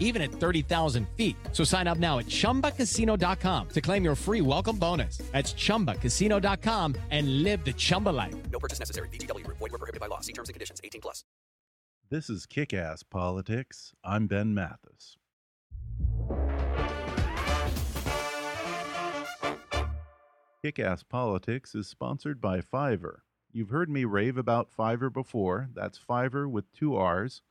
even at 30,000 feet. So sign up now at chumbacasino.com to claim your free welcome bonus. That's chumbacasino.com and live the Chumba life. No purchase necessary. VGW Group. Void were prohibited by law. See terms and conditions. 18 plus. This is Kick Ass Politics. I'm Ben Mathis. Kick Ass Politics is sponsored by Fiverr. You've heard me rave about Fiverr before. That's Fiverr with two R's.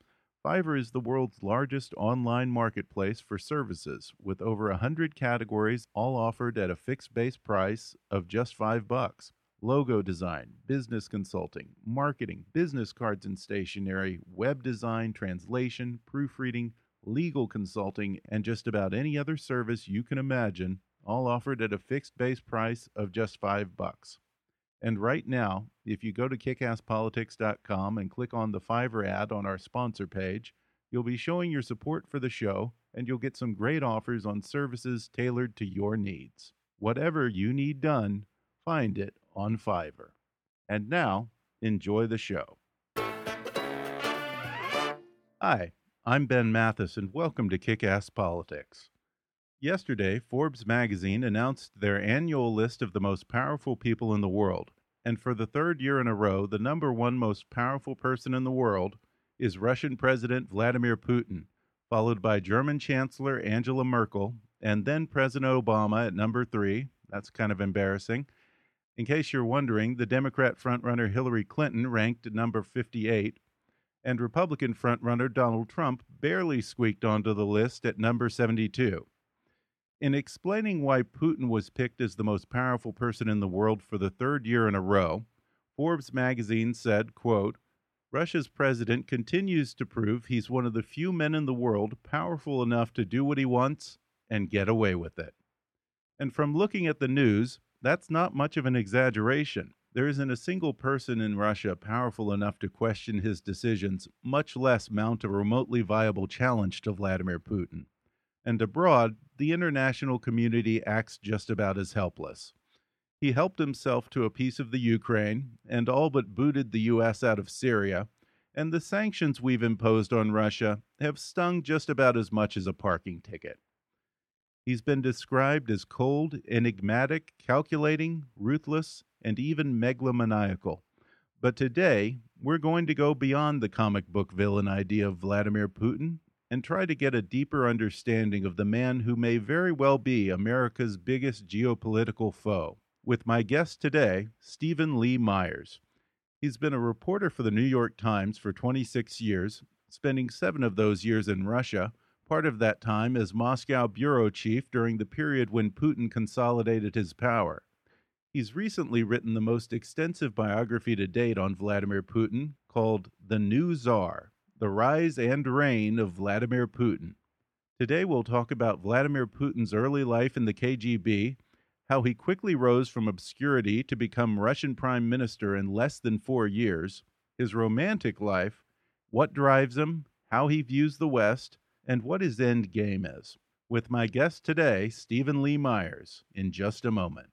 Fiverr is the world's largest online marketplace for services with over 100 categories all offered at a fixed base price of just 5 bucks. Logo design, business consulting, marketing, business cards and stationery, web design, translation, proofreading, legal consulting, and just about any other service you can imagine, all offered at a fixed base price of just 5 bucks. And right now, if you go to kickasspolitics.com and click on the Fiverr ad on our sponsor page, you'll be showing your support for the show and you'll get some great offers on services tailored to your needs. Whatever you need done, find it on Fiverr. And now, enjoy the show. Hi, I'm Ben Mathis and welcome to Kick Ass Politics. Yesterday, Forbes magazine announced their annual list of the most powerful people in the world. And for the third year in a row, the number one most powerful person in the world is Russian President Vladimir Putin, followed by German Chancellor Angela Merkel, and then President Obama at number three. That's kind of embarrassing. In case you're wondering, the Democrat frontrunner Hillary Clinton ranked at number 58, and Republican frontrunner Donald Trump barely squeaked onto the list at number 72. In explaining why Putin was picked as the most powerful person in the world for the third year in a row, Forbes magazine said, quote, Russia's president continues to prove he's one of the few men in the world powerful enough to do what he wants and get away with it. And from looking at the news, that's not much of an exaggeration. There isn't a single person in Russia powerful enough to question his decisions, much less mount a remotely viable challenge to Vladimir Putin and abroad, the international community acts just about as helpless. He helped himself to a piece of the Ukraine and all but booted the U.S. out of Syria, and the sanctions we've imposed on Russia have stung just about as much as a parking ticket. He's been described as cold, enigmatic, calculating, ruthless, and even megalomaniacal. But today, we're going to go beyond the comic book villain idea of Vladimir Putin and try to get a deeper understanding of the man who may very well be America's biggest geopolitical foe. With my guest today, Steven Lee Myers. He's been a reporter for the New York Times for 26 years, spending seven of those years in Russia, part of that time as Moscow bureau chief during the period when Putin consolidated his power. He's recently written the most extensive biography to date on Vladimir Putin called The New Tsar the Rise and Reign of Vladimir Putin. Today we'll talk about Vladimir Putin's early life in the KGB, how he quickly rose from obscurity to become Russian prime minister in less than four years, his romantic life, what drives him, how he views the West, and what his end game is. With my guest today, Steven Lee Myers, in just a moment.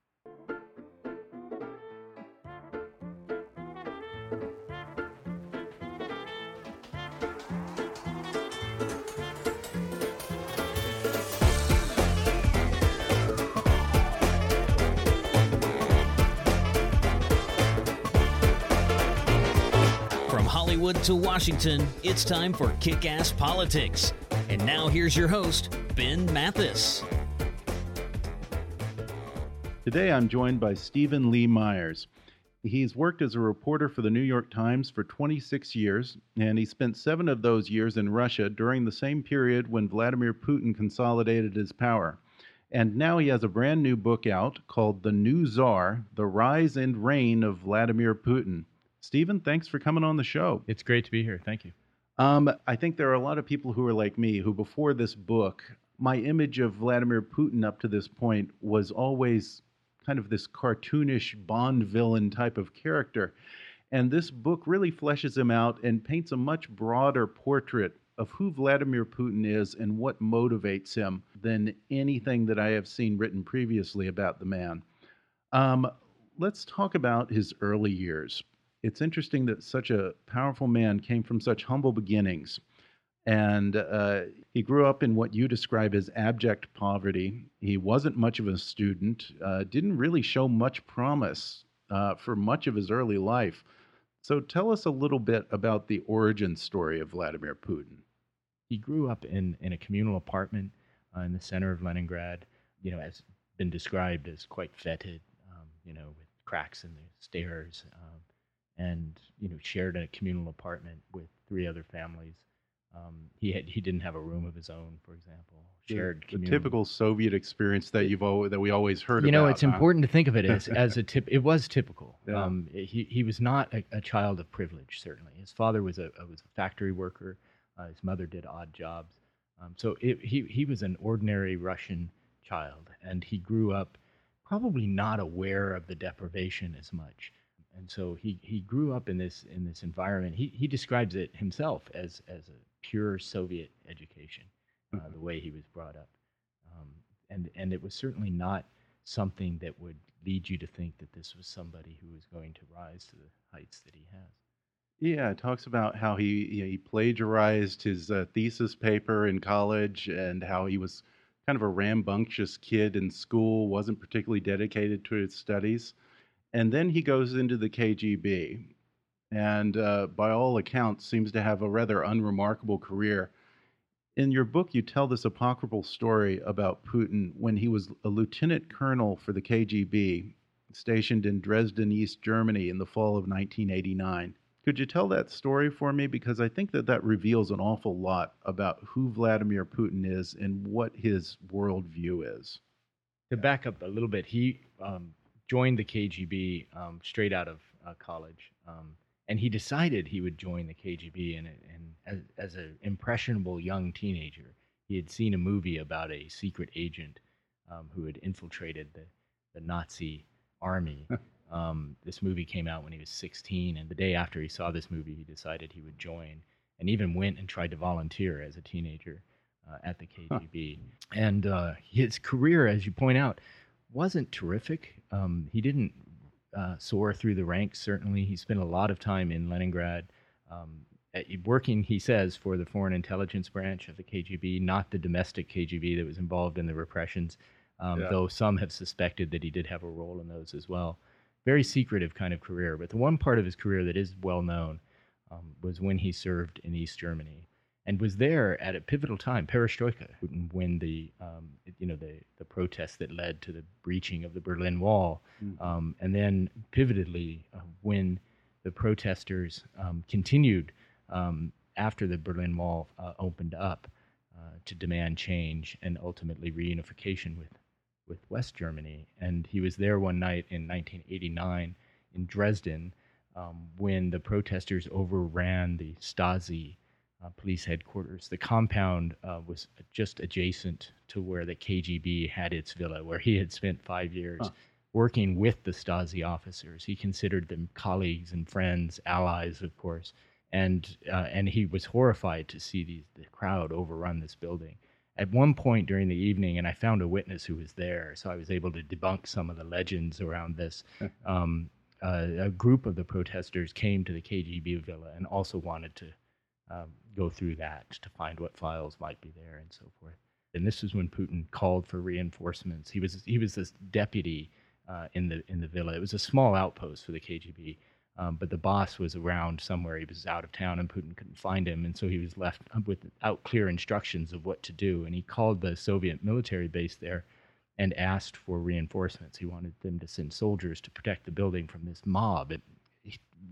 Hollywood to Washington, it's time for Kick Ass Politics. And now here's your host, Ben Mathis. Today I'm joined by Steven Lee Myers. He's worked as a reporter for the New York Times for 26 years, and he spent seven of those years in Russia during the same period when Vladimir Putin consolidated his power. And now he has a brand new book out called The New Tsar The Rise and Reign of Vladimir Putin. Steven, thanks for coming on the show. It's great to be here. Thank you. Um, I think there are a lot of people who are like me who, before this book, my image of Vladimir Putin up to this point was always kind of this cartoonish Bond villain type of character. And this book really fleshes him out and paints a much broader portrait of who Vladimir Putin is and what motivates him than anything that I have seen written previously about the man. Um, let's talk about his early years. It's interesting that such a powerful man came from such humble beginnings. And uh, he grew up in what you describe as abject poverty. He wasn't much of a student, uh, didn't really show much promise uh, for much of his early life. So tell us a little bit about the origin story of Vladimir Putin. He grew up in, in a communal apartment uh, in the center of Leningrad, you know, has been described as quite fetid, um, you know, with cracks in the stairs, um, and, you know, shared a communal apartment with three other families. Um, he had he didn't have a room of his own, for example. Shared the communal. typical Soviet experience that you've always, that we always heard you about. know, it's huh? important to think of it as, as a tip. It was typical. Yeah. Um, he he was not a, a child of privilege. Certainly, his father was a was a factory worker. Uh, his mother did odd jobs. Um, so it, he he was an ordinary Russian child, and he grew up probably not aware of the deprivation as much. And so he, he grew up in this in this environment. He he describes it himself as as a pure Soviet education, uh, the way he was brought up, um, and and it was certainly not something that would lead you to think that this was somebody who was going to rise to the heights that he has. Yeah, it talks about how he you know, he plagiarized his uh, thesis paper in college and how he was kind of a rambunctious kid in school, wasn't particularly dedicated to his studies, and then he goes into the KGB, and uh, by all accounts seems to have a rather unremarkable career. In your book, you tell this apocryphal story about Putin when he was a lieutenant colonel for the KGB, stationed in Dresden, East Germany, in the fall of 1989. Could you tell that story for me? Because I think that that reveals an awful lot about who Vladimir Putin is and what his worldview is. To back up a little bit, he um, joined the KGB um, straight out of uh, college, um, and he decided he would join the KGB. And, and as, as an impressionable young teenager, he had seen a movie about a secret agent um, who had infiltrated the, the Nazi army. um, this movie came out when he was 16, and the day after he saw this movie, he decided he would join, and even went and tried to volunteer as a teenager uh, at the KGB. And uh, his career, as you point out, wasn't terrific. Um, he didn't uh, soar through the ranks. Certainly, he spent a lot of time in Leningrad. Um, at- working, he says, for the foreign intelligence branch of the KGB, not the domestic KGB that was involved in the repressions, um, Yeah. though some have suspected that he did have a role in those as well. Very secretive kind of career. But the one part of his career that is well known um, was when he served in East Germany and was there at a pivotal time, Perestroika, when the um, you know the the protests that led to the breaching of the Berlin Wall, um, and then pivotedly uh, when the protesters um, continued um, after the Berlin Wall uh, opened up uh, to demand change and ultimately reunification with with West Germany. And he was there one night in 1989 in Dresden um, when the protesters overran the Stasi uh, police headquarters. The compound uh, was just adjacent to where the KGB had its villa, where he had spent five years Huh. working with the Stasi officers. He considered them colleagues and friends, allies, of course. And uh, and he was horrified to see these, the crowd overrun this building. At one point during the evening, and I found a witness who was there, so I was able to debunk some of the legends around this. um, uh, a group of the protesters came to the KGB villa and also wanted to um, go through that to find what files might be there and so forth. And this is when Putin called for reinforcements. He was he was this deputy uh, in the in the villa. It was a small outpost for the KGB, um, but the boss was around somewhere. He was out of town, and Putin couldn't find him, and so he was left without clear instructions of what to do. And he called the Soviet military base there, and asked for reinforcements. He wanted them to send soldiers to protect the building from this mob. It,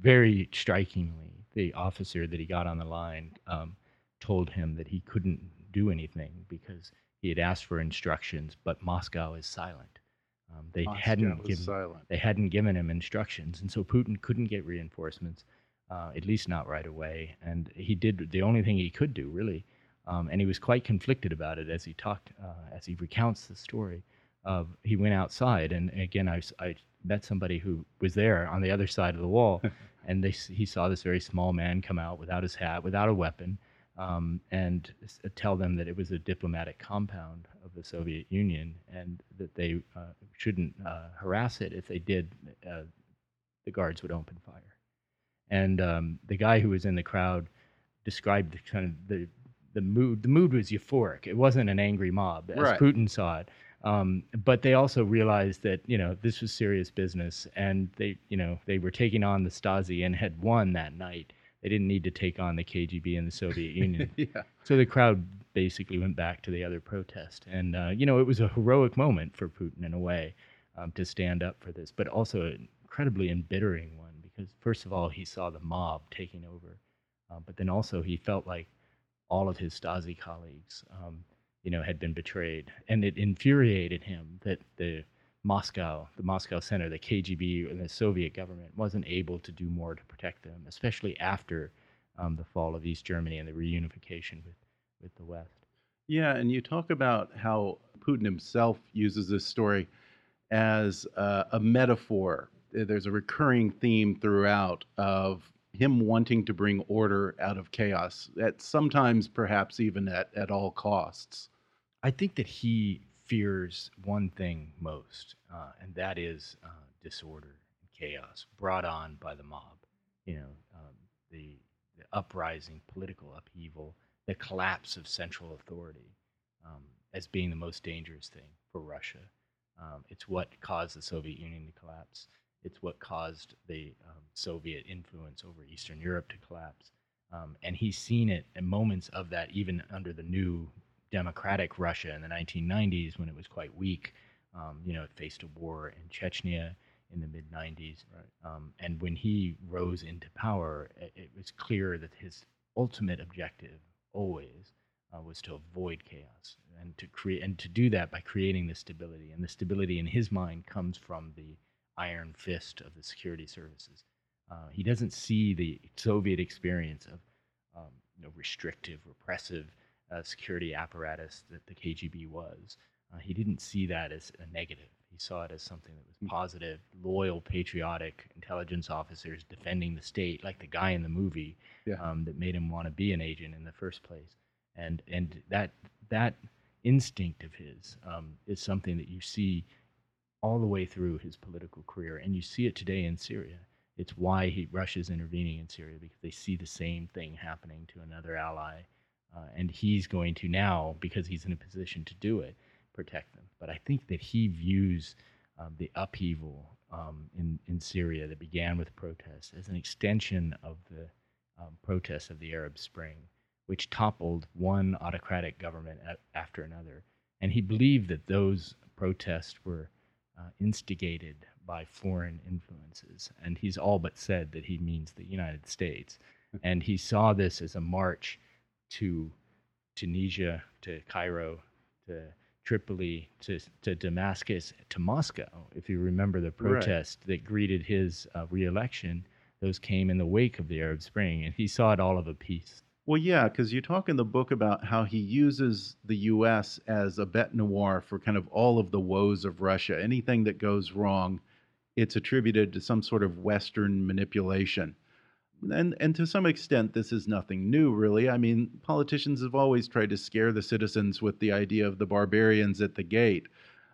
very strikingly, the officer that he got on the line um, told him that he couldn't do anything because he had asked for instructions, but Moscow is silent. Um, they Moscow hadn't given silent. they hadn't given him instructions, and so Putin couldn't get reinforcements, uh, at least not right away. And he did the only thing he could do, really. Um, and he was quite conflicted about it as he talked, uh, as he recounts the story. Of he went outside, and again, I, I met somebody who was there on the other side of the wall, and they, he saw this very small man come out without his hat, without a weapon, um, and s- tell them that it was a diplomatic compound of the Soviet Union, and that they uh, shouldn't uh, harass it. If they did, uh, the guards would open fire. And um, the guy who was in the crowd described the kind of the the mood. The mood was euphoric. It wasn't an angry mob as Right. Putin saw it. Um, but they also realized that you know this was serious business, and they you know they were taking on the Stasi and had won that night. They didn't need to take on the KGB and the Soviet Union. yeah. So the crowd basically went back to the other protest, and uh, you know it was a heroic moment for Putin in a way um, to stand up for this, but also an incredibly embittering one because first of all he saw the mob taking over, uh, but then also he felt like all of his Stasi colleagues, um, you know, had been betrayed, and it infuriated him that the Moscow, the Moscow Center, the KGB, and the Soviet government wasn't able to do more to protect them, especially after um, the fall of East Germany and the reunification with, with the West. Yeah, and you talk about how Putin himself uses this story as uh, a metaphor. There's a recurring theme throughout of him wanting to bring order out of chaos, at sometimes perhaps even at, at all costs. I think that he fears one thing most, uh, and that is uh, disorder and chaos brought on by the mob. You know, um, the, the uprising, political upheaval, the collapse of central authority um, as being the most dangerous thing for Russia. Um, it's what caused the Soviet Union to collapse. It's what caused the um, Soviet influence over Eastern Europe to collapse. Um, and he's seen it in moments of that, even under the new democratic Russia in the 1990s when it was quite weak. Um, you know, it faced a war in Chechnya in the mid 90s. Um, and when he rose into power, it, it was clear that his ultimate objective always uh, was to avoid chaos and to create and to do that by creating the stability. And the stability in his mind comes from the iron fist of the security services. Uh, he doesn't see the Soviet experience of um, you know, restrictive, repressive uh, security apparatus that the KGB was. Uh, he didn't see that as a negative. He saw it as something that was positive, loyal, patriotic intelligence officers defending the state, like the guy in the movie Yeah. um, that made him want to be an agent in the first place. And and that that instinct of his um, is something that you see all the way through his political career, and you see it today in Syria. It's why he Russia's intervening in Syria because they see the same thing happening to another ally, uh, and he's going to now because he's in a position to do it, protect them. But I think that he views um, the upheaval um, in in Syria that began with protests as an extension of the um, protests of the Arab Spring, which toppled one autocratic government a- after another, and he believed that those protests were uh, instigated by foreign influences. And he's all but said that he means the United States. and he saw this as a march to Tunisia, to Cairo, to Tripoli, to, to Damascus, to Moscow. If you remember the Right. protest that greeted his uh, reelection, those came in the wake of the Arab Spring. And he saw it all of a piece. Well, yeah, because you talk in the book about how he uses the U.S. as a bête noire for kind of all of the woes of Russia. Anything that goes wrong, it's attributed to some sort of Western manipulation. And, and to some extent, this is nothing new, really. I mean, politicians have always tried to scare the citizens with the idea of the barbarians at the gate.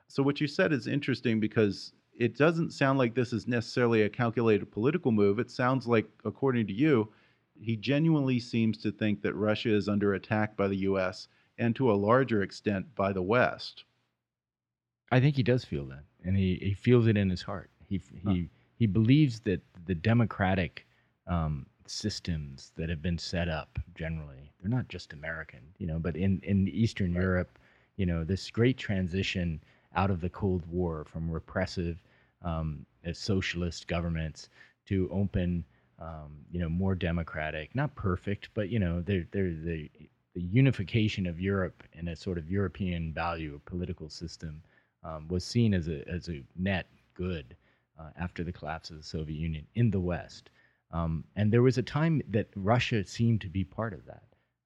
So, what you said is interesting because it doesn't sound like this is necessarily a calculated political move. It sounds like, according to you, he genuinely seems to think that Russia is under attack by the U.S. and to a larger extent by the West. I think he does feel that, and he, he feels it in his heart. He he he believes that the democratic um, systems that have been set up generally, they're not just American, you know, but in in Eastern Europe, you know, this great transition out of the Cold War from repressive um, socialist governments to open, um, you know, more democratic, not perfect, but you know, they're, they're the the unification of Europe in a sort of European value political system um, was seen as a as a net good uh, after the collapse of the Soviet Union in the West. Um, and there was a time that Russia seemed to be part of that.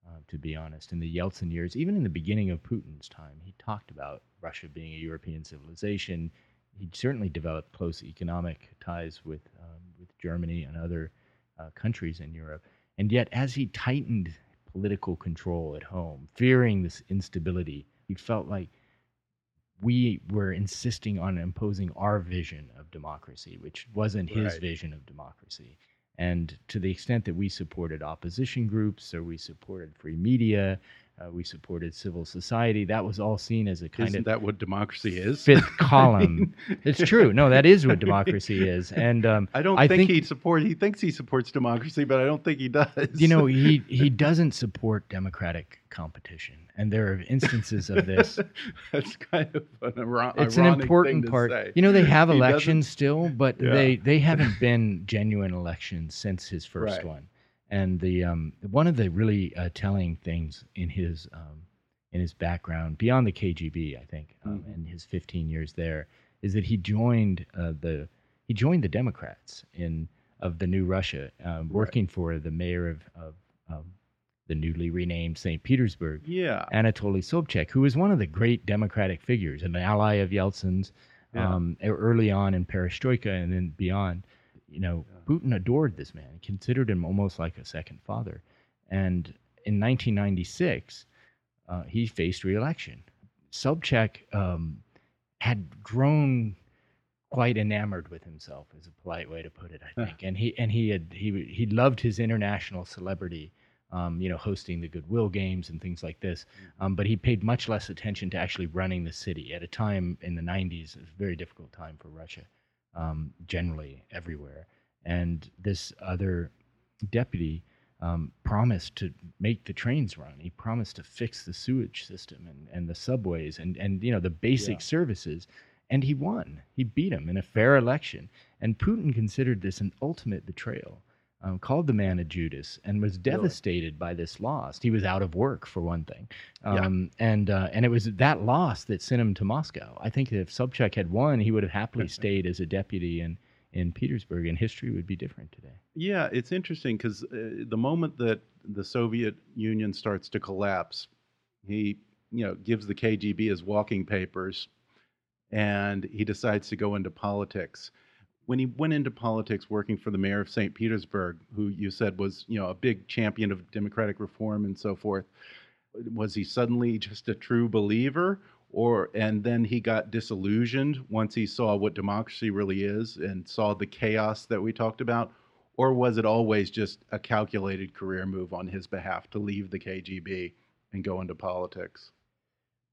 Uh, to be honest, in the Yeltsin years, even in the beginning of Putin's time, he talked about Russia being a European civilization. He certainly developed close economic ties with um, with Germany and other uh, countries in Europe. And yet, as he tightened political control at home, fearing this instability, he felt like we were insisting on imposing our vision of democracy, which wasn't his Right. vision of democracy. And to the extent that we supported opposition groups or we supported free media, uh, we supported civil society, that was all seen as a kind of Isn't of that what democracy is? fifth column. it's true. No, that is what democracy is. And um, I don't I think, think- he support. He thinks he supports democracy, but I don't think he does. you know he he doesn't support democratic competition and there are instances of this that's kind of an iro- it's an important part say. you know they have He doesn't- elections still but Yeah. they they haven't been genuine elections since his first Right. one and the um one of the really uh, telling things in his um in his background beyond the KGB I think um, Mhm. and his 15 years there is that he joined uh, the he joined the Democrats in of the new Russia um, working for the mayor of of um, the newly renamed St. Petersburg Yeah. Anatoly Sobchak, who was one of the great democratic figures, an ally of Yeltsin's Yeah. um, early on in Perestroika and then beyond. You know, Putin adored this man, considered him almost like a second father. And in 1996, uh, he faced reelection. Sobchak um, had grown quite enamored with himself, is a polite way to put it, I think. and he and he had he he loved his international celebrity um, you know, hosting the Goodwill Games and things like this. Um, but he paid much less attention to actually running the city at a time in the 90s. It was a very difficult time for Russia, um, generally everywhere. And this other deputy um, promised to make the trains run. He promised to fix the sewage system and, and the subways and, and you know the basic Yeah. services. And he won. He beat him in a fair election. And Putin considered this an ultimate betrayal um, called the man a Judas and was devastated by this loss. He was out of work for one thing, Yeah. um, and uh, and it was that loss that sent him to Moscow. I think if Sobchak had won, he would have happily stayed as a deputy in in Petersburg, and history would be different today. Yeah, it's interesting because uh, the moment that the Soviet Union starts to collapse, he, you know, gives the KGB his walking papers, and he decides to go into politics. When he went into politics, working for the mayor of St. Petersburg, who you said was, you know, a big champion of democratic reform and so forth, was he suddenly just a true believer, or and then he got disillusioned once he saw what democracy really is and saw the chaos that we talked about? Or was it always just a calculated career move on his behalf to leave the KGB and go into politics?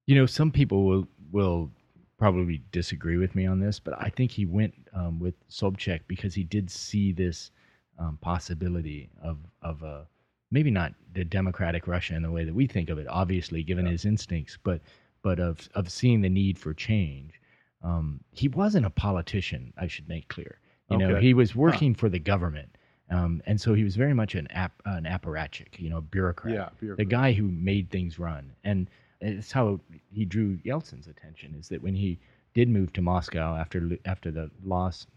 You know, some people will will probably disagree with me on this, but I think he went um, with Sobchak because he did see this um, possibility of of a maybe not the democratic Russia in the way that we think of it, obviously, given his instincts, but but of of seeing the need for change. Um, he wasn't a politician, I should make clear. You know, he was working for the government, um, and so he was very much an ap- an apparatchik, you know, bureaucrat Yeah, the guy who made things run. And it's how he drew Yeltsin's attention is that when he did move to Moscow after after the loss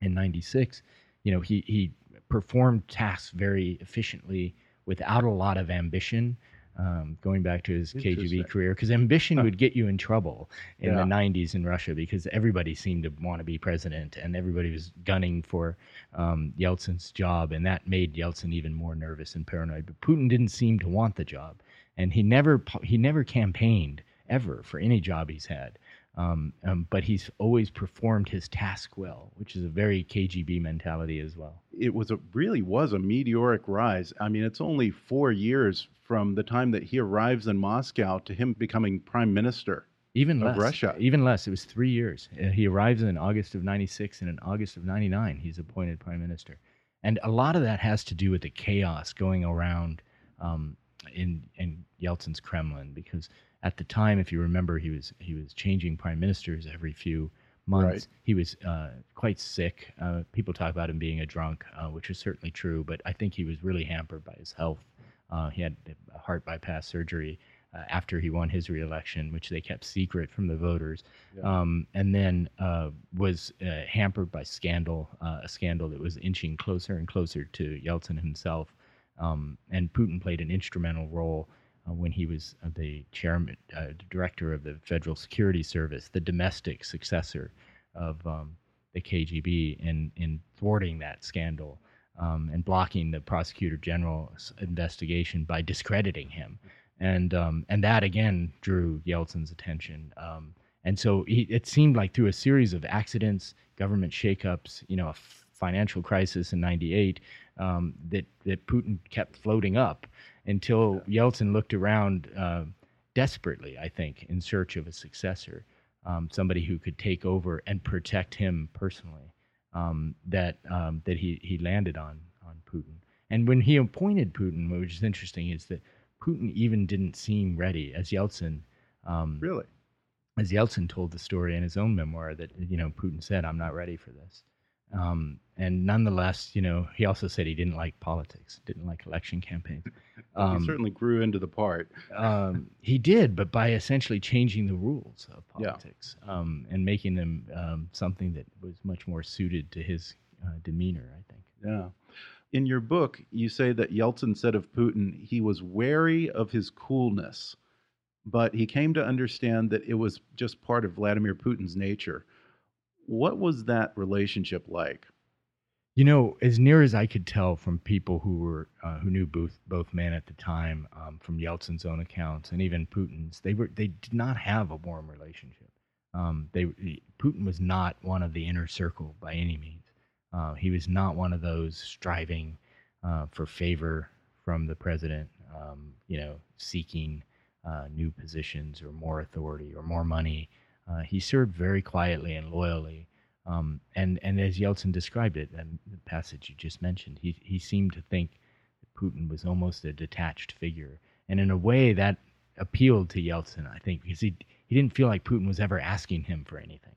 in 96, you know, he he performed tasks very efficiently without a lot of ambition. Um, going back to his KGB career, because ambition would get you in trouble in Yeah. the 90s in Russia because everybody seemed to want to be president and everybody was gunning for um, Yeltsin's job, and that made Yeltsin even more nervous and paranoid. But Putin didn't seem to want the job, and he never he never campaigned ever for any job he's had. Um, um, but he's always performed his task well, which is a very KGB mentality as well. it was a really was a meteoric rise. I mean, it's only four years from the time that he arrives in Moscow to him becoming prime minister. Even Of less. Russia. Even less. It was three years. Uh, he arrives in August of 96, and in August of 99, he's appointed prime minister. And a lot of that has to do with the chaos going around um, in, in Yeltsin's Kremlin, because At the time, if you remember, he was he was changing prime ministers every few months. Right. He was uh, quite sick. Uh, people talk about him being a drunk, uh, which is certainly true, but I think he was really hampered by his health. Uh, he had a heart bypass surgery uh, after he won his reelection, which they kept secret from the voters, um, and then uh, was uh, hampered by scandal, uh, a scandal that was inching closer and closer to Yeltsin himself. Um, and Putin played an instrumental role uh, when he was uh, the chairman, uh, director of the Federal Security Service, the domestic successor of um, the KGB, in in thwarting that scandal um, and blocking the prosecutor general's investigation by discrediting him, and um, and that again drew Yeltsin's attention. Um, and so he, it seemed like through a series of accidents, government shakeups, you know, a financial crisis in '98, um, that that Putin kept floating up until Yeltsin looked around uh, desperately, I think, in search of a successor, um, somebody who could take over and protect him personally. Um, that um, that he he landed on on Putin. And when he appointed Putin, which is interesting, is that Putin even didn't seem ready, as Yeltsin. Um, Really? as Yeltsin told the story in his own memoir that you know Putin said, "I'm not ready for this," um, and nonetheless, you know, he also said he didn't like politics, didn't like election campaigns. Um, he certainly grew into the part. um, he did, but by essentially changing the rules of Yeah. politics um, and making them um, something that was much more suited to his uh, demeanor, I think. Yeah. In your book, you say that Yeltsin said of Putin, he was wary of his coolness, but he came to understand that it was just part of Vladimir Putin's nature. What was that relationship like? You know, as near as I could tell from people who were uh, who knew both both men at the time, um, from Yeltsin's own accounts and even Putin's, they were they did not have a warm relationship. Um, they Putin was not one of the inner circle by any means. Uh, he was not one of those striving uh, for favor from the president. Um, you know, seeking uh, new positions or more authority or more money. Uh, he served very quietly and loyally. Um, and and as Yeltsin described it, and the passage you just mentioned, he he seemed to think that Putin was almost a detached figure, and in a way that appealed to Yeltsin, I think, because he he didn't feel like Putin was ever asking him for anything,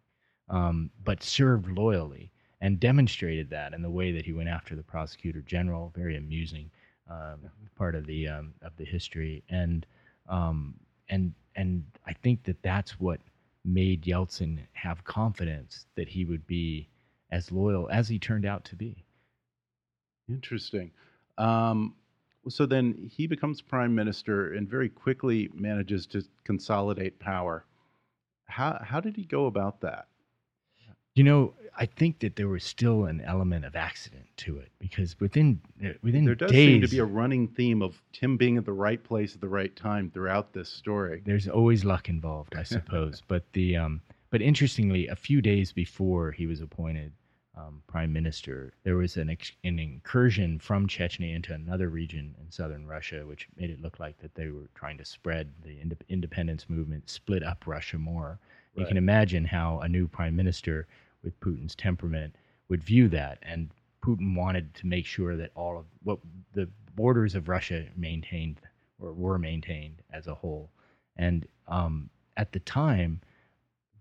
um, but served loyally and demonstrated that in the way that he went after the prosecutor general. Very amusing um, part of the um, of the history, and um, and and I think that that's what made Yeltsin have confidence that he would be as loyal as he turned out to be. Interesting. Um, so then he becomes prime minister and very quickly manages to consolidate power. How, how did he go about that? You know, I think that there was still an element of accident to it because within uh, within There does days, seem to be a running theme of Tim being at the right place at the right time throughout this story. there's always luck involved, I suppose. but the um, but interestingly, a few days before he was appointed um, prime minister, there was an ex- an incursion from Chechnya into another region in southern Russia, which made it look like that they were trying to spread the ind- independence movement, split up Russia more. You can imagine how a new prime minister with Putin's temperament would view that, and Putin wanted to make sure that all of what the borders of Russia maintained or were maintained as a whole. And um, at the time,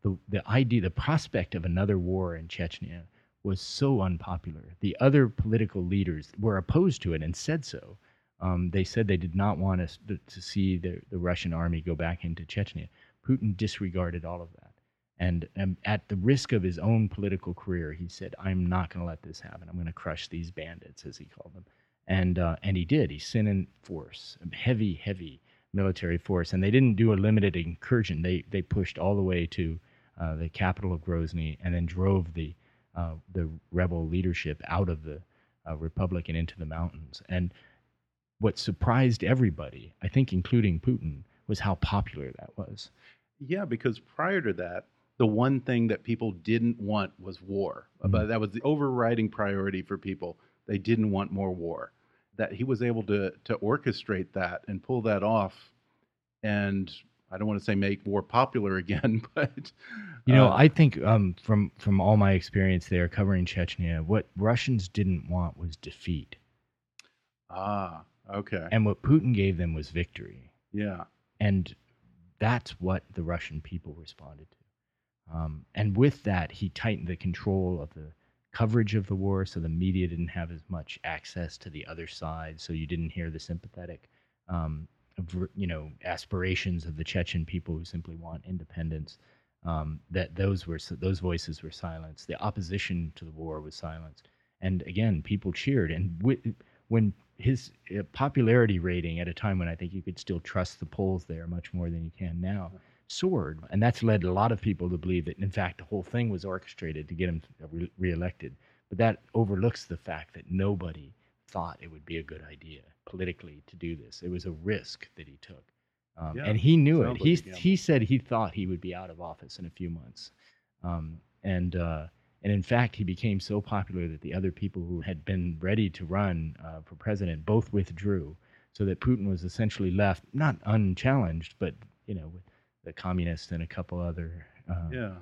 the the idea, the prospect of another war in Chechnya was so unpopular. The other political leaders were opposed to it and said so. Um, they said they did not want us to, to see the, the Russian army go back into Chechnya. Putin disregarded all of that. And um, at the risk of his own political career, he said, I'm not going to let this happen. I'm going to crush these bandits, as he called them. And, uh, and he did. He sent in force, heavy, heavy military force. And they didn't do a limited incursion. They, they pushed all the way to uh, the capital of Grozny and then drove the, uh, the rebel leadership out of the uh, republic and into the mountains. And what surprised everybody, I think, including Putin, was how popular that was. Yeah, because prior to that, the one thing that people didn't want was war. Mhm. But that was the overriding priority for people. They didn't want more war. That he was able to to orchestrate that and pull that off, and I don't want to say make war popular again, but You know, uh, I think um, from from all my experience there covering Chechnya, what Russians didn't want was defeat, ah okay and what Putin gave them was victory. yeah And that's what the Russian people responded to. Um, and with that, he tightened the control of the coverage of the war, so the media didn't have as much access to the other side, so you didn't hear the sympathetic, um, you know, aspirations of the Chechen people who simply want independence. Um, that those were those voices were silenced. The opposition to the war was silenced, and again, people cheered. And when his uh, popularity rating at a time when I think you could still trust the polls there much more than you can now soared. And that's led a lot of people to believe that, in fact, the whole thing was orchestrated to get him re- reelected. But that overlooks the fact that nobody thought it would be a good idea politically to do this. It was a risk that he took. Um, Yeah, and he knew it. He, like he said he thought he would be out of office in a few months. Um, and uh, and in fact, he became so popular that the other people who had been ready to run uh, for president both withdrew, so that Putin was essentially left not unchallenged, but you know, with the communists and a couple other. Uh, Yeah.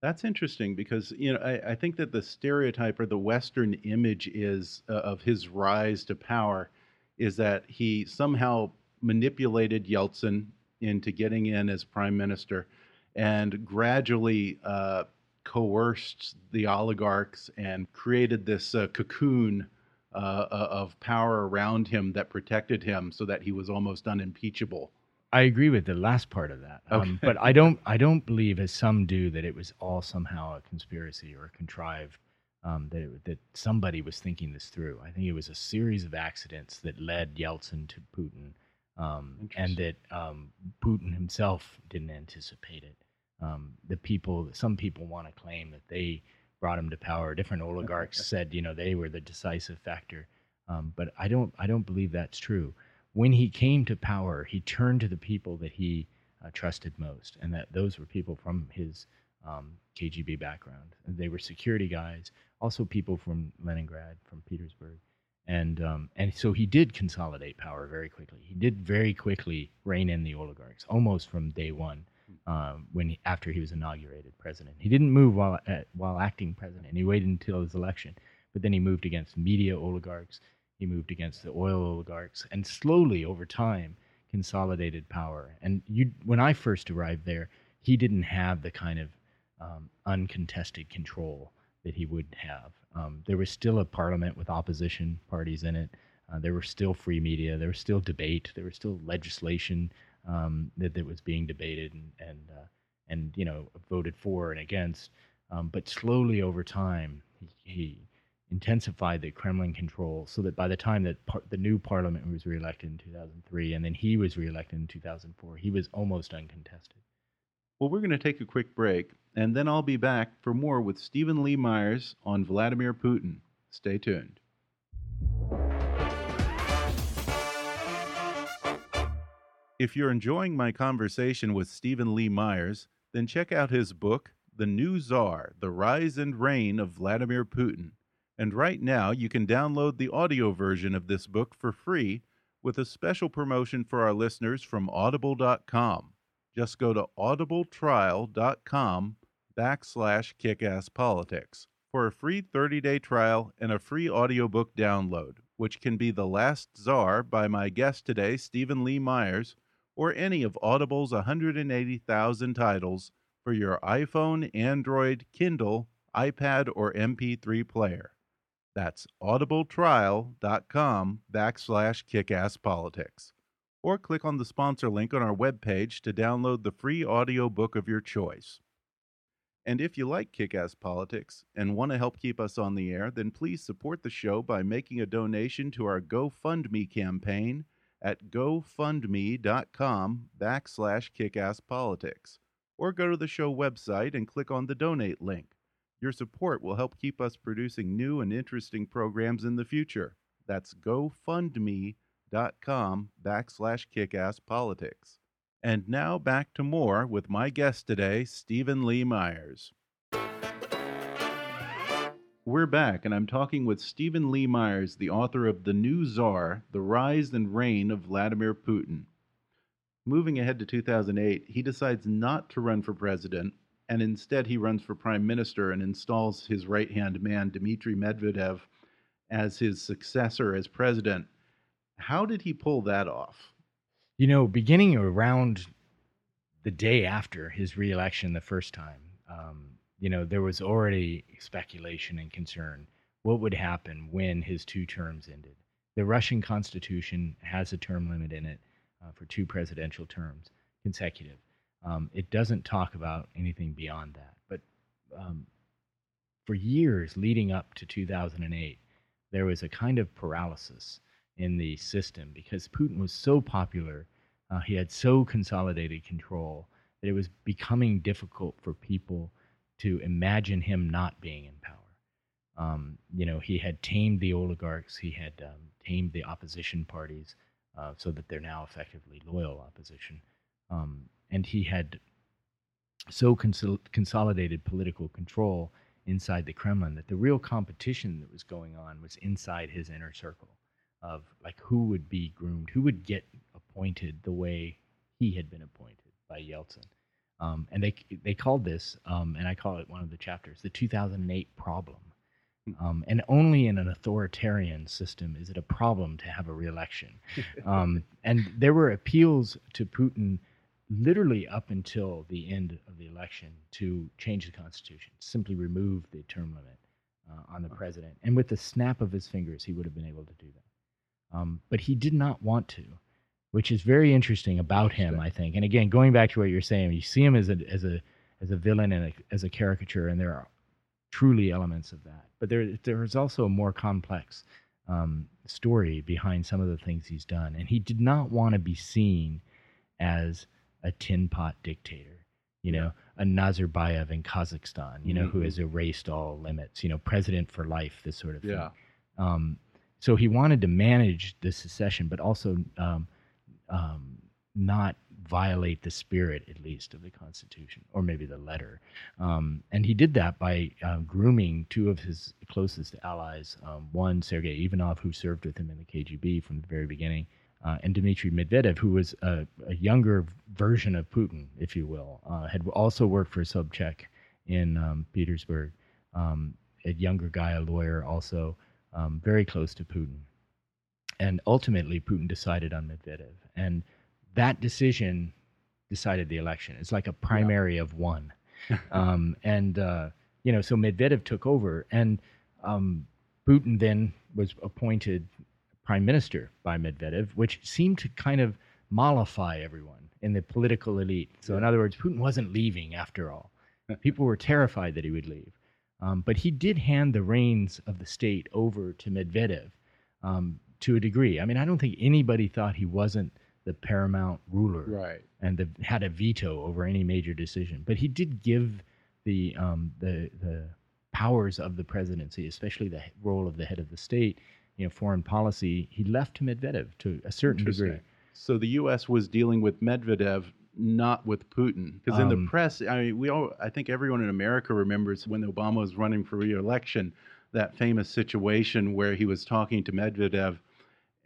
That's interesting because you know I, I think that the stereotype or the Western image is uh, of his rise to power is that he somehow manipulated Yeltsin into getting in as prime minister and gradually uh, coerced the oligarchs and created this uh, cocoon uh, uh, of power around him that protected him so that he was almost unimpeachable. I agree with the last part of that, um, but I don't. I don't believe, as some do, that it was all somehow a conspiracy or contrived. Um, that it, that somebody was thinking this through. I think it was a series of accidents that led Yeltsin to Putin, um, and that um, Putin himself didn't anticipate it. Um, the people, some people want to claim that they brought him to power. Different oligarchs said, you know, they were the decisive factor, um, but I don't. I don't believe that's true when he came to power, he turned to the people that he uh, trusted most, and that those were people from his um, KGB background. They were security guys, also people from Leningrad, from Petersburg, and um, and so he did consolidate power very quickly. He did very quickly rein in the oligarchs, almost from day one. Um, when he, after he was inaugurated president, he didn't move while uh, while acting president. He waited until his election, but then he moved against media oligarchs. He moved against the oil oligarchs and slowly over time consolidated power. And you, when I first arrived there, he didn't have the kind of um, uncontested control that he would have. Um, there was still a parliament with opposition parties in it. Uh, there were still free media. There was still debate. There was still legislation um, that, that was being debated and and uh, and you know voted for and against. Um, but slowly over time, he, he intensified the Kremlin control so that by the time that par- the new parliament was reelected in 2003 and then he was reelected in 2004, he was almost uncontested. Well, we're going to take a quick break, and then I'll be back for more with Steven Lee Myers on Vladimir Putin. Stay tuned. If you're enjoying my conversation with Steven Lee Myers, then check out his book, The New Tsar The Rise and Reign of Vladimir Putin. And right now, you can download the audio version of this book for free with a special promotion for our listeners from audible.com. Just go to audibletrial.com backslash kickasspolitics for a free 30-day trial and a free audiobook download, which can be The Last Czar by my guest today, Steven Lee Myers, or any of Audible's 180,000 titles for your iPhone, Android, Kindle, iPad, or MP3 player. That's audibletrial.com backslash kickasspolitics. Or click on the sponsor link on our webpage to download the free audiobook of your choice. And if you like Kickass Politics and want to help keep us on the air, then please support the show by making a donation to our GoFundMe campaign at gofundme.com backslash kickasspolitics. Or go to the show website and click on the donate link. Your support will help keep us producing new and interesting programs in the future. That's gofundme.com backslash kickasspolitics. And now back to more with my guest today, Steven Lee Myers. We're back, and I'm talking with Steven Lee Myers, the author of The New Tsar The Rise and Reign of Vladimir Putin. Moving ahead to 2008, he decides not to run for president, and instead he runs for prime minister and installs his right hand man, Dmitry Medvedev, as his successor as president. How did he pull that off? You know, beginning around the day after his reelection the first time, um, you know, there was already speculation and concern what would happen when his two terms ended. The Russian constitution has a term limit in it uh, for two presidential terms consecutive. Um, it doesn't talk about anything beyond that. But um, for years leading up to 2008, there was a kind of paralysis in the system because Putin was so popular, uh, he had so consolidated control that it was becoming difficult for people to imagine him not being in power. Um, you know, he had tamed the oligarchs, he had um, tamed the opposition parties uh, so that they're now effectively loyal opposition. Um, and he had so consol- consolidated political control inside the Kremlin that the real competition that was going on was inside his inner circle of like who would be groomed, who would get appointed the way he had been appointed by Yeltsin. Um, and they they called this, um, and I call it one of the chapters, the 2008 problem. Um, and only in an authoritarian system is it a problem to have a reelection. Um, and there were appeals to Putin literally up until the end of the election to change the constitution, simply remove the term limit uh, on the president. And with the snap of his fingers, he would have been able to do that. Um, but he did not want to, which is very interesting about him, I think. And again, going back to what you're saying, you see him as a as a as a villain and a, as a caricature, and there are truly elements of that. But there there is also a more complex um, story behind some of the things he's done, and he did not want to be seen as a tin pot dictator, you know, a Nazarbayev in Kazakhstan, you know, Mm-hmm. who has erased all limits, you know, president for life, this sort of thing. Yeah. Um, so he wanted to manage the secession, but also um, um, not violate the spirit, at least, of the Constitution, or maybe the letter. Um, and he did that by uh, grooming two of his closest allies um, one, Sergei Ivanov, who served with him in the KGB from the very beginning, uh, and Dmitry Medvedev, who was a, a younger version of Putin, if you will, uh, had also worked for Sobchak in um, Petersburg. Um, a younger guy, a lawyer, also um, very close to Putin. And ultimately, Putin decided on Medvedev. And that decision decided the election. It's like a primary of one. um, and, uh, you know, so Medvedev took over. And um, Putin then was appointed prime minister by Medvedev, which seemed to kind of mollify everyone in the political elite. So, in other words, Putin wasn't leaving after all. People were terrified that he would leave. Um, but he did hand the reins of the state over to Medvedev um, to a degree. I mean, I don't think anybody thought he wasn't the paramount ruler Right. and the, had a veto over any major decision. But he did give the um, the the powers of the presidency, especially the role of the head of the state, you know, foreign policy. He left to Medvedev to a certain degree. So the U.S. was dealing with Medvedev, not with Putin, because in the Um, press, I mean, we all, I think everyone in America remembers when Obama was running for re-election, that famous situation where he was talking to Medvedev,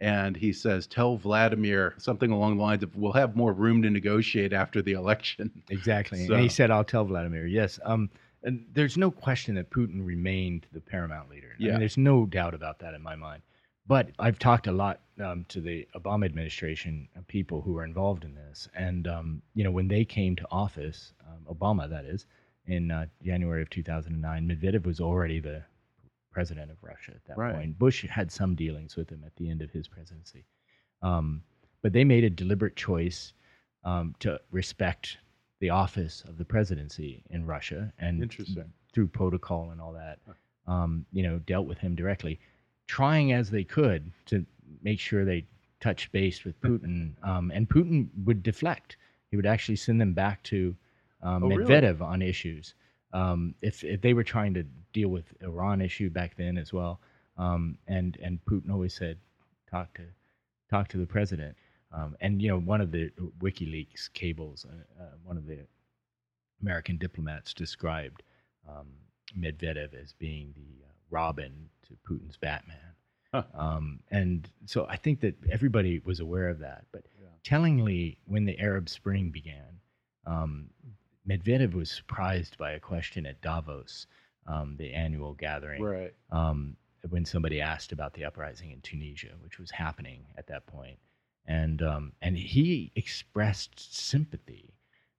and he says, "Tell Vladimir something along the lines of, we'll have more room to negotiate after the election." Exactly. So- And he said, I'll tell Vladimir. Yes. Um, and there's no question that Putin remained the paramount leader. I Yeah. mean, there's no doubt about that in my mind. But I've talked a lot um, to the Obama administration, uh, people who were involved in this. And, um, you know, when they came to office, um, Obama, that is, in uh, January of 2009, Medvedev was already the president of Russia at that Right. point. Bush had some dealings with him at the end of his presidency. Um, but they made a deliberate choice um, to respect the office of the presidency in Russia and Interesting. through protocol and all that, um, you know, dealt with him directly, trying as they could to make sure they touched base with Putin. Um, and Putin would deflect. He would actually send them back to um, Oh, really? Medvedev on issues. Um, if, if they were trying to deal with Iran issue back then as well, um, and and Putin always said, talk to talk to the president. Um, and you know, one of the WikiLeaks cables, uh, uh, one of the American diplomats described um, Medvedev as being the uh, Robin to Putin's Batman. Huh. Um, and so I think that everybody was aware of that. But tellingly, when the Arab Spring began, um, Medvedev was surprised by a question at Davos, um, the annual gathering Right. um, when somebody asked about the uprising in Tunisia, which was happening at that point, and um, and he expressed sympathy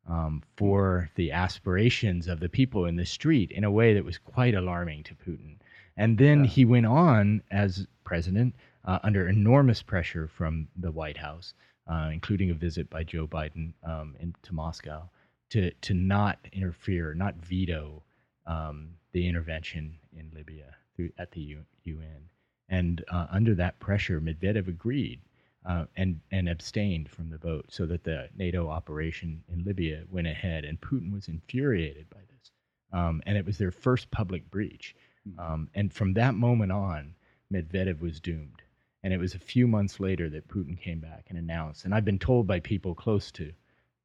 um, for the aspirations of the people in the street in a way that was quite alarming to Putin. And then Yeah. he went on as president uh, under enormous pressure from the White House, uh, including a visit by Joe Biden um, in, to Moscow, to, to not interfere, not veto um, the intervention in Libya through, at the U- UN. And uh, under that pressure, Medvedev agreed uh, and, and abstained from the vote so that the NATO operation in Libya went ahead. And Putin was infuriated by this. Um, and it was their first public breach. Um, and from that moment on, Medvedev was doomed. And it was a few months later that Putin came back and announced. And I've been told by people close to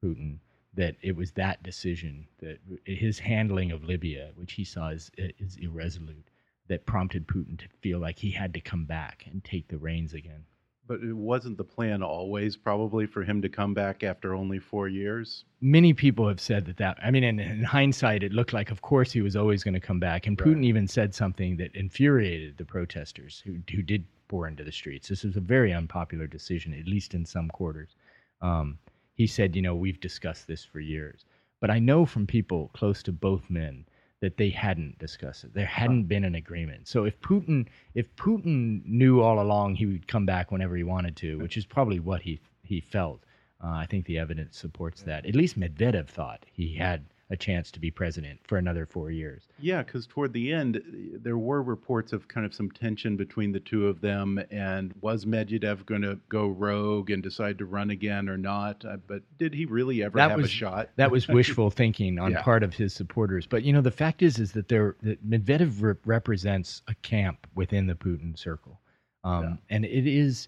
Putin that it was that decision, that his handling of Libya, which he saw as, as irresolute, that prompted Putin to feel like he had to come back and take the reins again. But it wasn't the plan always, probably, for him to come back after only four years. Many people have said that that, I mean, in, in hindsight, it looked like, of course, he was always going to come back. And Putin Right. even said something that infuriated the protesters who, who did pour into the streets. This was a very unpopular decision, at least in some quarters. Um, he said, you know, we've discussed this for years. But I know from people close to both men that they hadn't discussed it. There hadn't been an agreement. So if Putin, if Putin knew all along he would come back whenever he wanted to, which is probably what he he felt, uh, I think the evidence supports that. At least Medvedev thought he had a chance to be president for another four years. Yeah, because toward the end, there were reports of kind of some tension between the two of them. And was Medvedev going to go rogue and decide to run again or not? Uh, but did he really ever That have a was- shot? That was wishful thinking on Yeah. part of his supporters. But you know, the fact is, is that there that Medvedev re- represents a camp within the Putin circle, um, Yeah. and it is.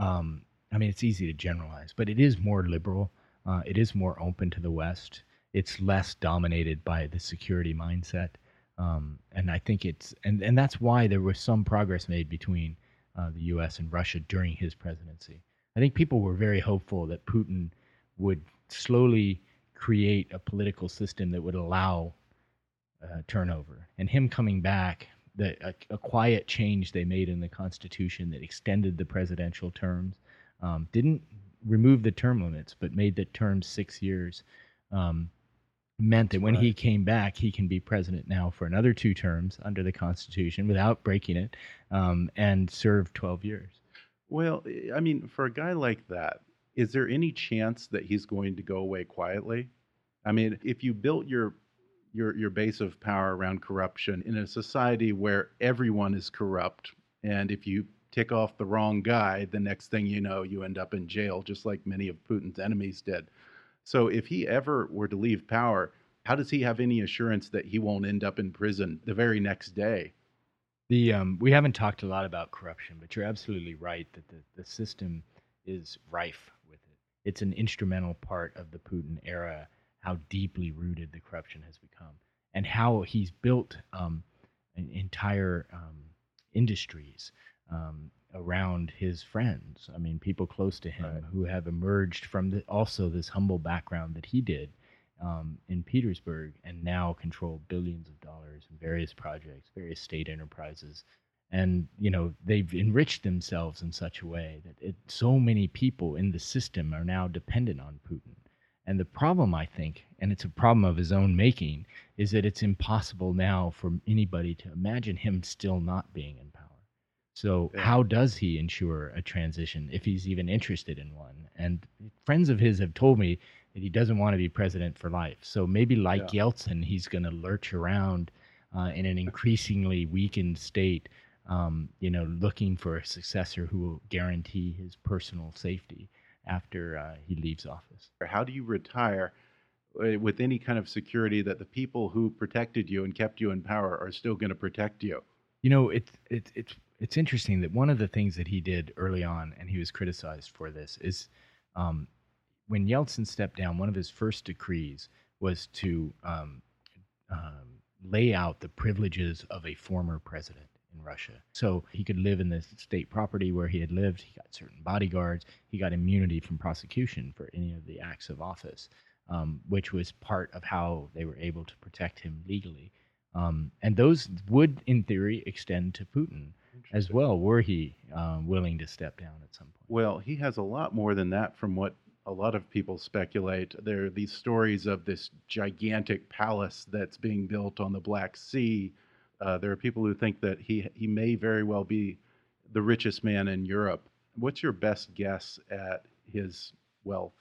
Um, I mean, it's easy to generalize, but it is more liberal. Uh, it is more open to the West. It's less dominated by the security mindset, um, and I think it's and and that's why there was some progress made between uh, the U.S. and Russia during his presidency. I think people were very hopeful that Putin would slowly create a political system that would allow uh, turnover. And him coming back, the a, a quiet change they made in the Constitution that extended the presidential terms, um, didn't remove the term limits, but made the term six years. Um, meant that when he came back, he can be president now for another two terms under the Constitution without breaking it, um, and serve 12 years. Well, eh, I mean, for a guy like that, is there any chance that he's going to go away quietly? I mean, if you built your your your base of power around corruption in a society where everyone is corrupt, and if you tick off the wrong guy, the next thing you know, you end up in jail, just like many of Putin's enemies did. So, if he ever were to leave power, how does he have any assurance that he won't end up in prison the very next day? The um, we haven't talked a lot about corruption, but you're absolutely right that the, the system is rife with it. It's an instrumental part of the Putin era, how deeply rooted the corruption has become, and how he's built um, entire um, industries um, around his friends. I mean, people close to him Right. who have emerged from the, also this humble background that he did um, in Petersburg and now control billions of dollars in various projects, various state enterprises. And, you know, they've enriched themselves in such a way that it, so many people in the system are now dependent on Putin. And the problem, I think, and it's a problem of his own making, is that it's impossible now for anybody to imagine him still not being in power. So, Yeah. how does he ensure a transition if he's even interested in one? And friends of his have told me that he doesn't want to be president for life. So, maybe like Yeltsin, he's going to lurch around uh, in an increasingly weakened state, um, you know, looking for a successor who will guarantee his personal safety after uh, he leaves office. how do you retire uh, with any kind of security that the people who protected you and kept you in power are still going to protect you? You know, it's it's it's it's interesting that one of the things that he did early on, and he was criticized for this, is um, when Yeltsin stepped down. One of his first decrees was to um, um, lay out the privileges of a former president in Russia. So he could live in the state property where he had lived. He got certain bodyguards. He got immunity from prosecution for any of the acts of office, um, which was part of how they were able to protect him legally. Um, and those would, in theory, extend to Putin as well, were he um, willing to step down at some point. Well, he has a lot more than that from what a lot of people speculate. There are these stories of this gigantic palace that's being built on the Black Sea. Uh, there are people who think that he he may very well be the richest man in Europe. What's your best guess at his wealth?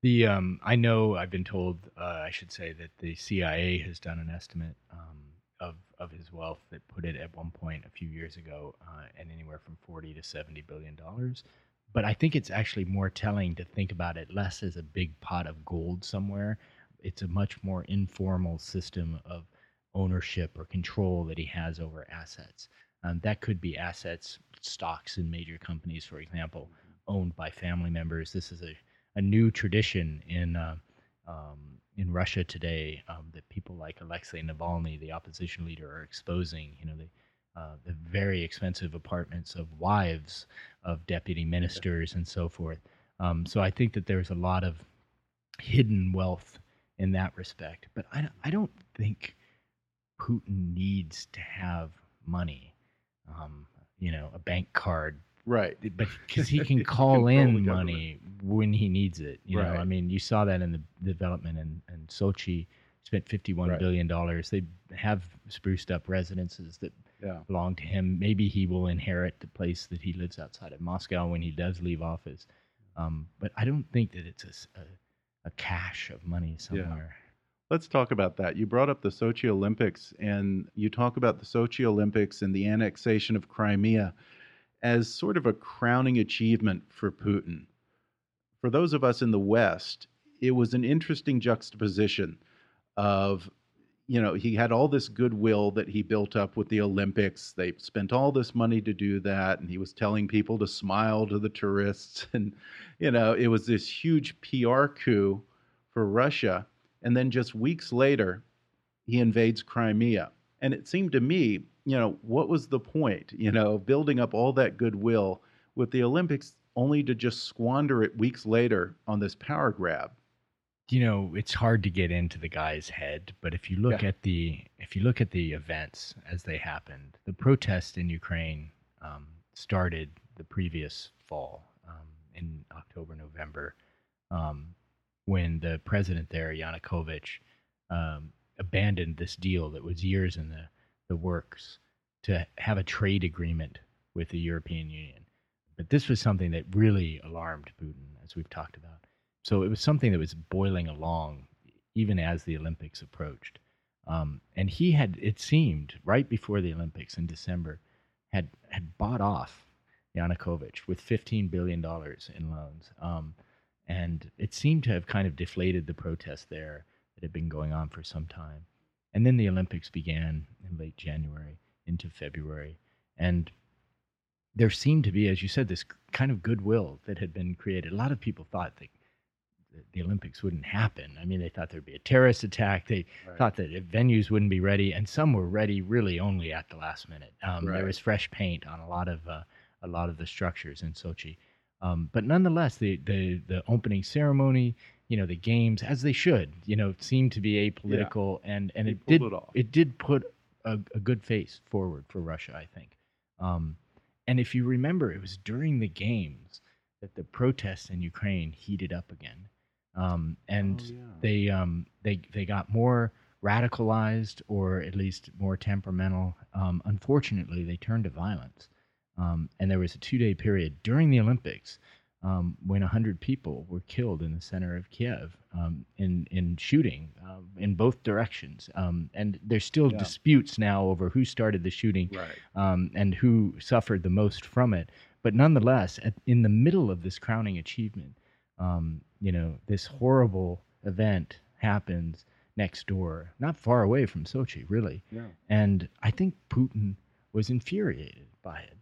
The um, I know I've been told uh, I should say that the CIA has done an estimate um, of of his wealth that put it at one point a few years ago uh, at anywhere from forty to seventy billion dollars. But I think it's actually more telling to think about it less as a big pot of gold somewhere. It's a much more informal system of ownership or control that he has over assets. Um, that could be assets, stocks in major companies, for example, owned by family members. This is a, a new tradition in uh, um, in Russia today um, that people like Alexei Navalny, the opposition leader, are exposing. You know, the uh, the very expensive apartments of wives of deputy ministers and so forth. Um, so I think that there's a lot of hidden wealth in that respect. But I, I don't think Putin needs to have money, um, you know, a bank card. Right. Because he can call in money when he needs it. You right. know, I mean, you saw that in the development in, in Sochi spent fifty-one right. billion dollars. They have spruced up residences that yeah. belong to him. Maybe he will inherit the place that he lives outside of Moscow when he does leave office. Um, but I don't think that it's a, a, a cache of money somewhere. Yeah. Let's talk about that. You brought up the Sochi Olympics, and you talk about the Sochi Olympics and the annexation of Crimea as sort of a crowning achievement for Putin. For those of us in the West, it was an interesting juxtaposition of you know, he had all this goodwill that he built up with the Olympics. They spent all this money to do that, and he was telling people to smile to the tourists. And, you know, it was this huge PR coup for Russia. And then just weeks later, he invades Crimea. And it seemed to me, you know, what was the point, you know, building up all that goodwill with the Olympics only to just squander it weeks later on this power grab? you know it's hard to get into the guy's head but if you look yeah. at the if you look at the events as they happened the protest in ukraine um, started the previous fall um, in october november um, when the president there yanukovych um, abandoned this deal that was years in the, the works to have a trade agreement with the european union but this was something that really alarmed putin as we've talked about so it was something that was boiling along even as the Olympics approached. Um, and he had, it seemed, right before the Olympics in December, had had bought off Yanukovych with $15 billion in loans. Um, and it seemed to have kind of deflated the protest there that had been going on for some time. And then the Olympics began in late January into February. And there seemed to be, as you said, this kind of goodwill that had been created. A lot of people thought that the Olympics wouldn't happen. I mean, they thought there'd be a terrorist attack. They right. thought that venues wouldn't be ready, and some were ready really only at the last minute. Um, right. There was fresh paint on a lot of uh, a lot of the structures in Sochi, um, but nonetheless, the, the the opening ceremony, you know, the games as they should, you know, seemed to be apolitical, yeah. and and it did it, it, did put a, a, good face forward for Russia, I think. Um, and if you remember, it was during the games that the protests in Ukraine heated up again um, and oh, yeah. they um, they they got more radicalized or at least more temperamental. Um, unfortunately, they turned to violence, um, and there was a two-day period during the Olympics um, when hundred people were killed in the center of Kiev um, in in shooting uh, in both directions. and there's still yeah. disputes now over who started the shooting right. and who suffered the most from it. But nonetheless, at, in the middle of this crowning achievement, um, you know, this horrible event happens next door, not far away from Sochi, really. Yeah. And I think Putin was infuriated by it.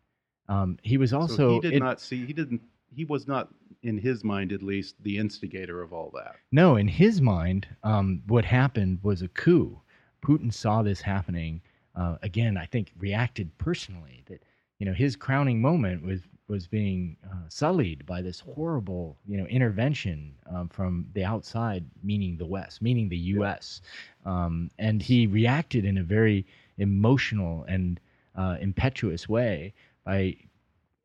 Um, he was also so he did it, not see he didn't he was not in his mind at least the instigator of all that. No, in his mind, um, what happened was a coup. Putin saw this happening. Uh, again, I think reacted personally that you know his crowning moment was was being uh, sullied by this horrible, you know, intervention um, from the outside, meaning the West, meaning the U.S. Yeah. Um, and he reacted in a very emotional and uh, impetuous way by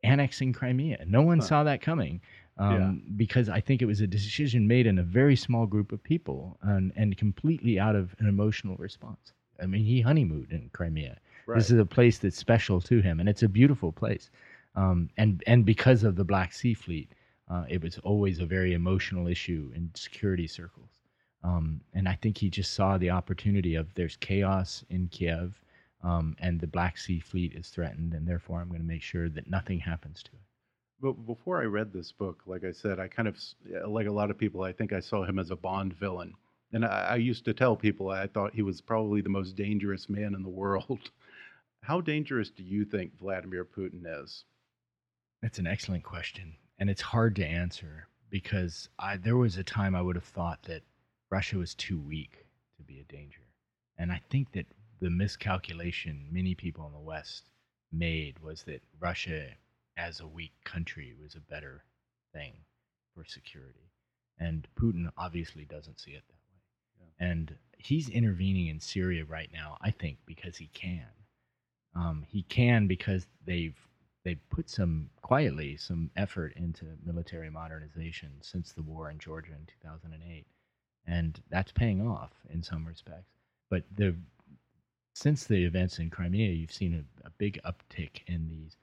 annexing Crimea. No one huh. saw that coming. um, because I think it was a decision made in a very small group of people and, and completely out of an emotional response. I mean, he honeymooned in Crimea. This is a place that's special to him, and it's a beautiful place. Um, and and because of the Black Sea Fleet, uh, it was always a very emotional issue in security circles. Um, and I think he just saw the opportunity of there's chaos in Kiev, um, and the Black Sea Fleet is threatened, and therefore I'm going to make sure that nothing happens to it. But before I read this book, like I said, I kind of, like a lot of people, I think I saw him as a Bond villain. And I, I used to tell people I thought he was probably the most dangerous man in the world. How dangerous do you think Vladimir Putin is? That's an excellent question, and it's hard to answer because I, there was a time I would have thought that Russia was too weak to be a danger, and I think that the miscalculation many people in the West made was that Russia, as a weak country, was a better thing for security, and Putin obviously doesn't see it that way, and he's intervening in Syria right now. I think because he can. Um, he can because they've they've put some quietly some effort into military modernization since the war in Georgia in 2008, and that's paying off in some respects. But the since the events in Crimea, you've seen a, a big uptick in these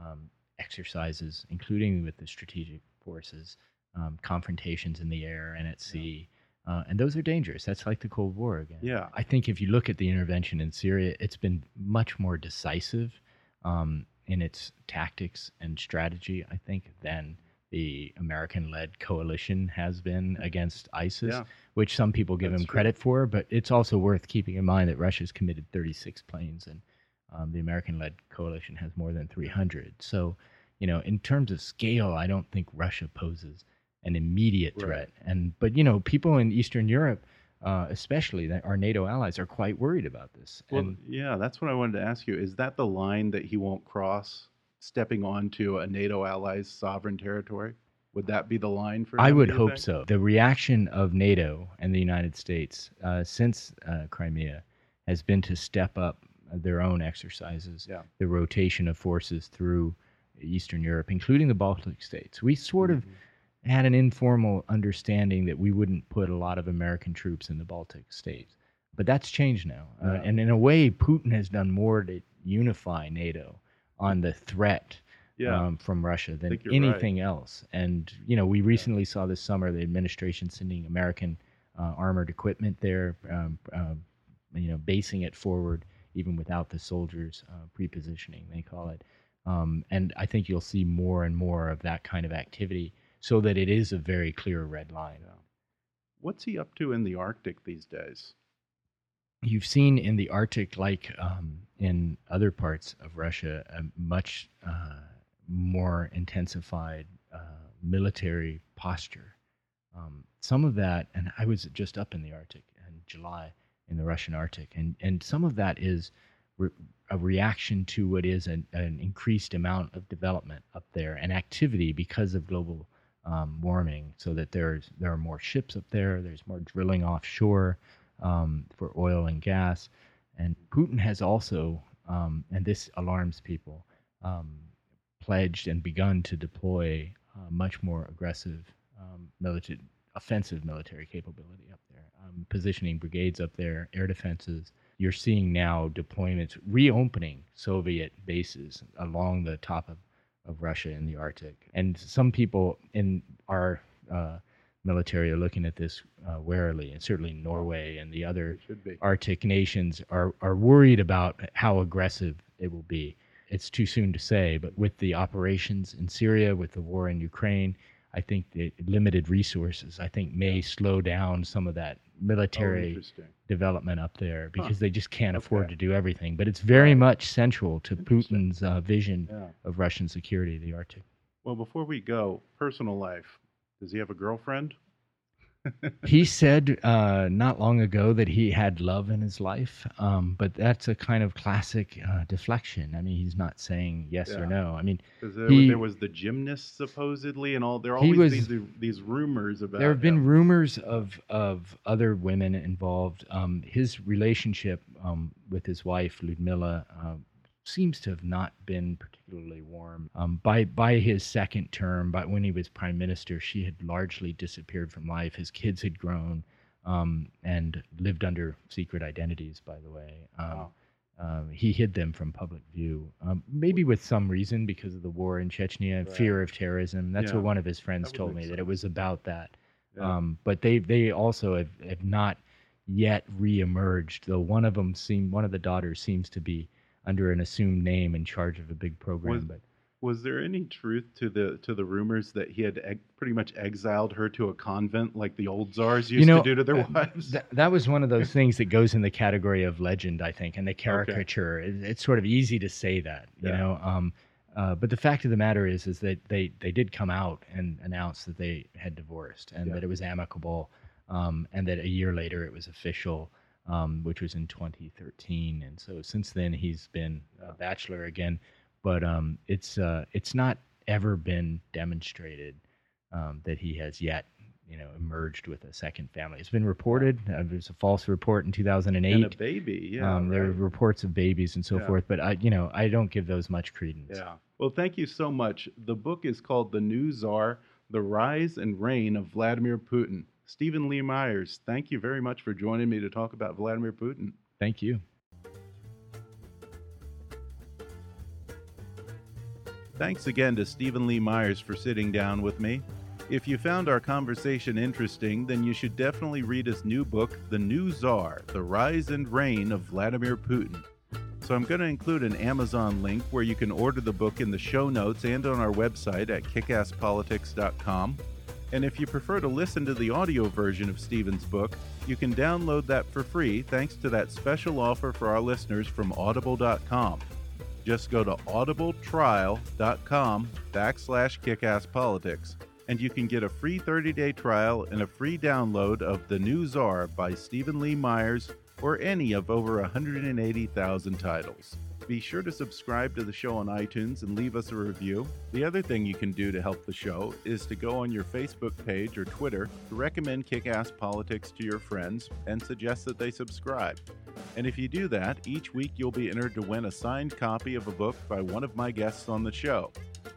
um, exercises, including with the strategic forces, um, confrontations in the air and at sea. Uh, and those are dangerous. That's like the Cold War again. Yeah. I think if you look at the intervention in Syria, it's been much more decisive um, in its tactics and strategy, I think, than the American led coalition has been against ISIS, Yeah. which some people give That's him true. credit for. But it's also worth keeping in mind that Russia's committed 36 planes and um, the American led coalition has more than 300. So, you know, in terms of scale, I don't think Russia poses an immediate Right. threat. And but you know, people in Eastern Europe, uh, especially that our NATO allies, are quite worried about this. Well, and yeah, that's what I wanted to ask you. Is that the line that he won't cross, stepping onto a NATO ally's sovereign territory? Would that be the line for him? I would hope think? so. The reaction of NATO and the United States uh, since uh, Crimea has been to step up their own exercises, Yeah. the rotation of forces through Eastern Europe, including the Baltic states. We sort of Mm-hmm. had an informal understanding that we wouldn't put a lot of American troops in the Baltic states. But that's changed now. Uh, and in a way, Putin has done more to unify NATO on the threat Yeah. um, from Russia than you're right. anything else. And, you know, we recently saw this summer the administration sending American uh, armored equipment there, um, um, you know, basing it forward even without the soldiers uh, prepositioning, they call it. Um, and I think you'll see more and more of that kind of activity so that it is a very clear red line. What's he up to in the Arctic these days? You've seen in the Arctic, like um, in other parts of Russia, a much uh, more intensified uh, military posture. Um, some of that, and I was just up in the Arctic in July in the Russian Arctic, and, and some of that is re- a reaction to what is an, an increased amount of development up there and activity because of global um, warming, so that there's there are more ships up there, there's more drilling offshore um, for oil and gas, and Putin has also, um, and this alarms people, um, pledged and begun to deploy uh, much more aggressive um, military, offensive military capability up there, um, positioning brigades up there, air defenses. You're seeing now deployments, reopening Soviet bases along the top of, of Russia in the Arctic. And some people in our uh, military are looking at this uh, warily, and certainly Norway and the other It should be. Arctic nations are, are worried about how aggressive it will be. It's too soon to say, but with the operations in Syria, with the war in Ukraine, I think the limited resources, I think, may slow down some of that Oh, military interesting. development up there because they just can't afford to do everything. But it's very much central to Putin's uh, vision Yeah. of Russian security, the Arctic. Well, before we go, personal life. Does he have a girlfriend? he said uh, not long ago that he had love in his life, um, but that's a kind of classic uh, deflection. I mean, he's not saying yes Yeah. or no. I mean, there, He- there was the gymnast supposedly, and all. There are always was- these these rumors about. there have been rumors of of other women involved. Um, his relationship um, with his wife Ludmila uh, seems to have not been particularly warm. Um, by by his second term, but when he was prime minister, she had largely disappeared from life. His kids had grown um, and lived under secret identities. By the way, um, Wow. um, he hid them from public view, um, maybe with some reason because of the war in Chechnya, Right. fear of terrorism. That's Yeah, what one of his friends told me that it was about that. Yeah. Um, but they they also have, have not yet reemerged. Though one of them seem one of the daughters seems to be under an assumed name in charge of a big program. Was- but Was there any truth to the to the rumors that he had eg- pretty much exiled her to a convent like the old czars used you know, to do to their uh, wives? th- that was one of those things that goes in the category of legend, I think, and the caricature. It- It's sort of easy to say that, you Yeah. know. Um, uh, but the fact of the matter is, is that they they did come out and announce that they had divorced and Yeah. that it was amicable, um, and that a year later it was official, um, which was in 2013. And so since then he's been a bachelor again, but um, it's uh, it's not ever been demonstrated um, that he has yet, you know, emerged with a second family. It's been reported. Uh, there's a false report in 2008. and a baby, yeah. um, There are reports of babies and so Yeah. forth, but I, you know, I don't give those much credence. Yeah. Well, thank you so much. The book is called The New Tsar The Rise and Reign of Vladimir Putin. Steven Lee Myers, thank you very much for joining me to talk about Vladimir Putin. Thank you. Thanks again to Steven Lee Myers for sitting down with me. If you found our conversation interesting, then you should definitely read his new book, The New Tsar The Rise and Reign of Vladimir Putin. So I'm going to include an Amazon link where you can order the book in the show notes and on our website at kickasspolitics.com. And if you prefer to listen to the audio version of Steven's book, you can download that for free thanks to that special offer for our listeners from audible.com. Just go to audibletrial.com backslash kickasspolitics and you can get a free 30-day trial and a free download of The New Tsar by Steven Lee Myers or any of over 180,000 titles. Be sure to subscribe to the show on iTunes and leave us a review. The other thing you can do to help the show is to go on your Facebook page or Twitter to recommend Kick Ass Politics to your friends and suggest that they subscribe. And if you do that, each week you'll be entered to win a signed copy of a book by one of my guests on the show.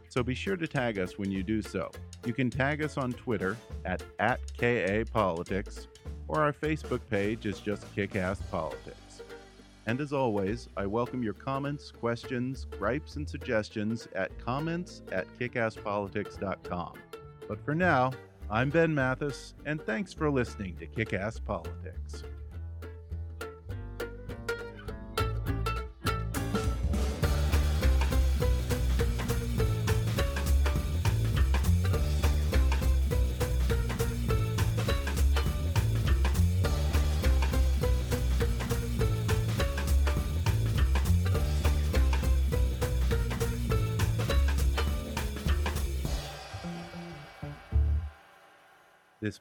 So be sure to tag us when you do so. You can tag us on Twitter at, at KAPolitics, or our Facebook page is just Kick Ass Politics. And as always, I welcome your comments, questions, gripes, and suggestions at comments at kickasspolitics.com. But for now, I'm Ben Mathis, and thanks for listening to Kick Ass Politics.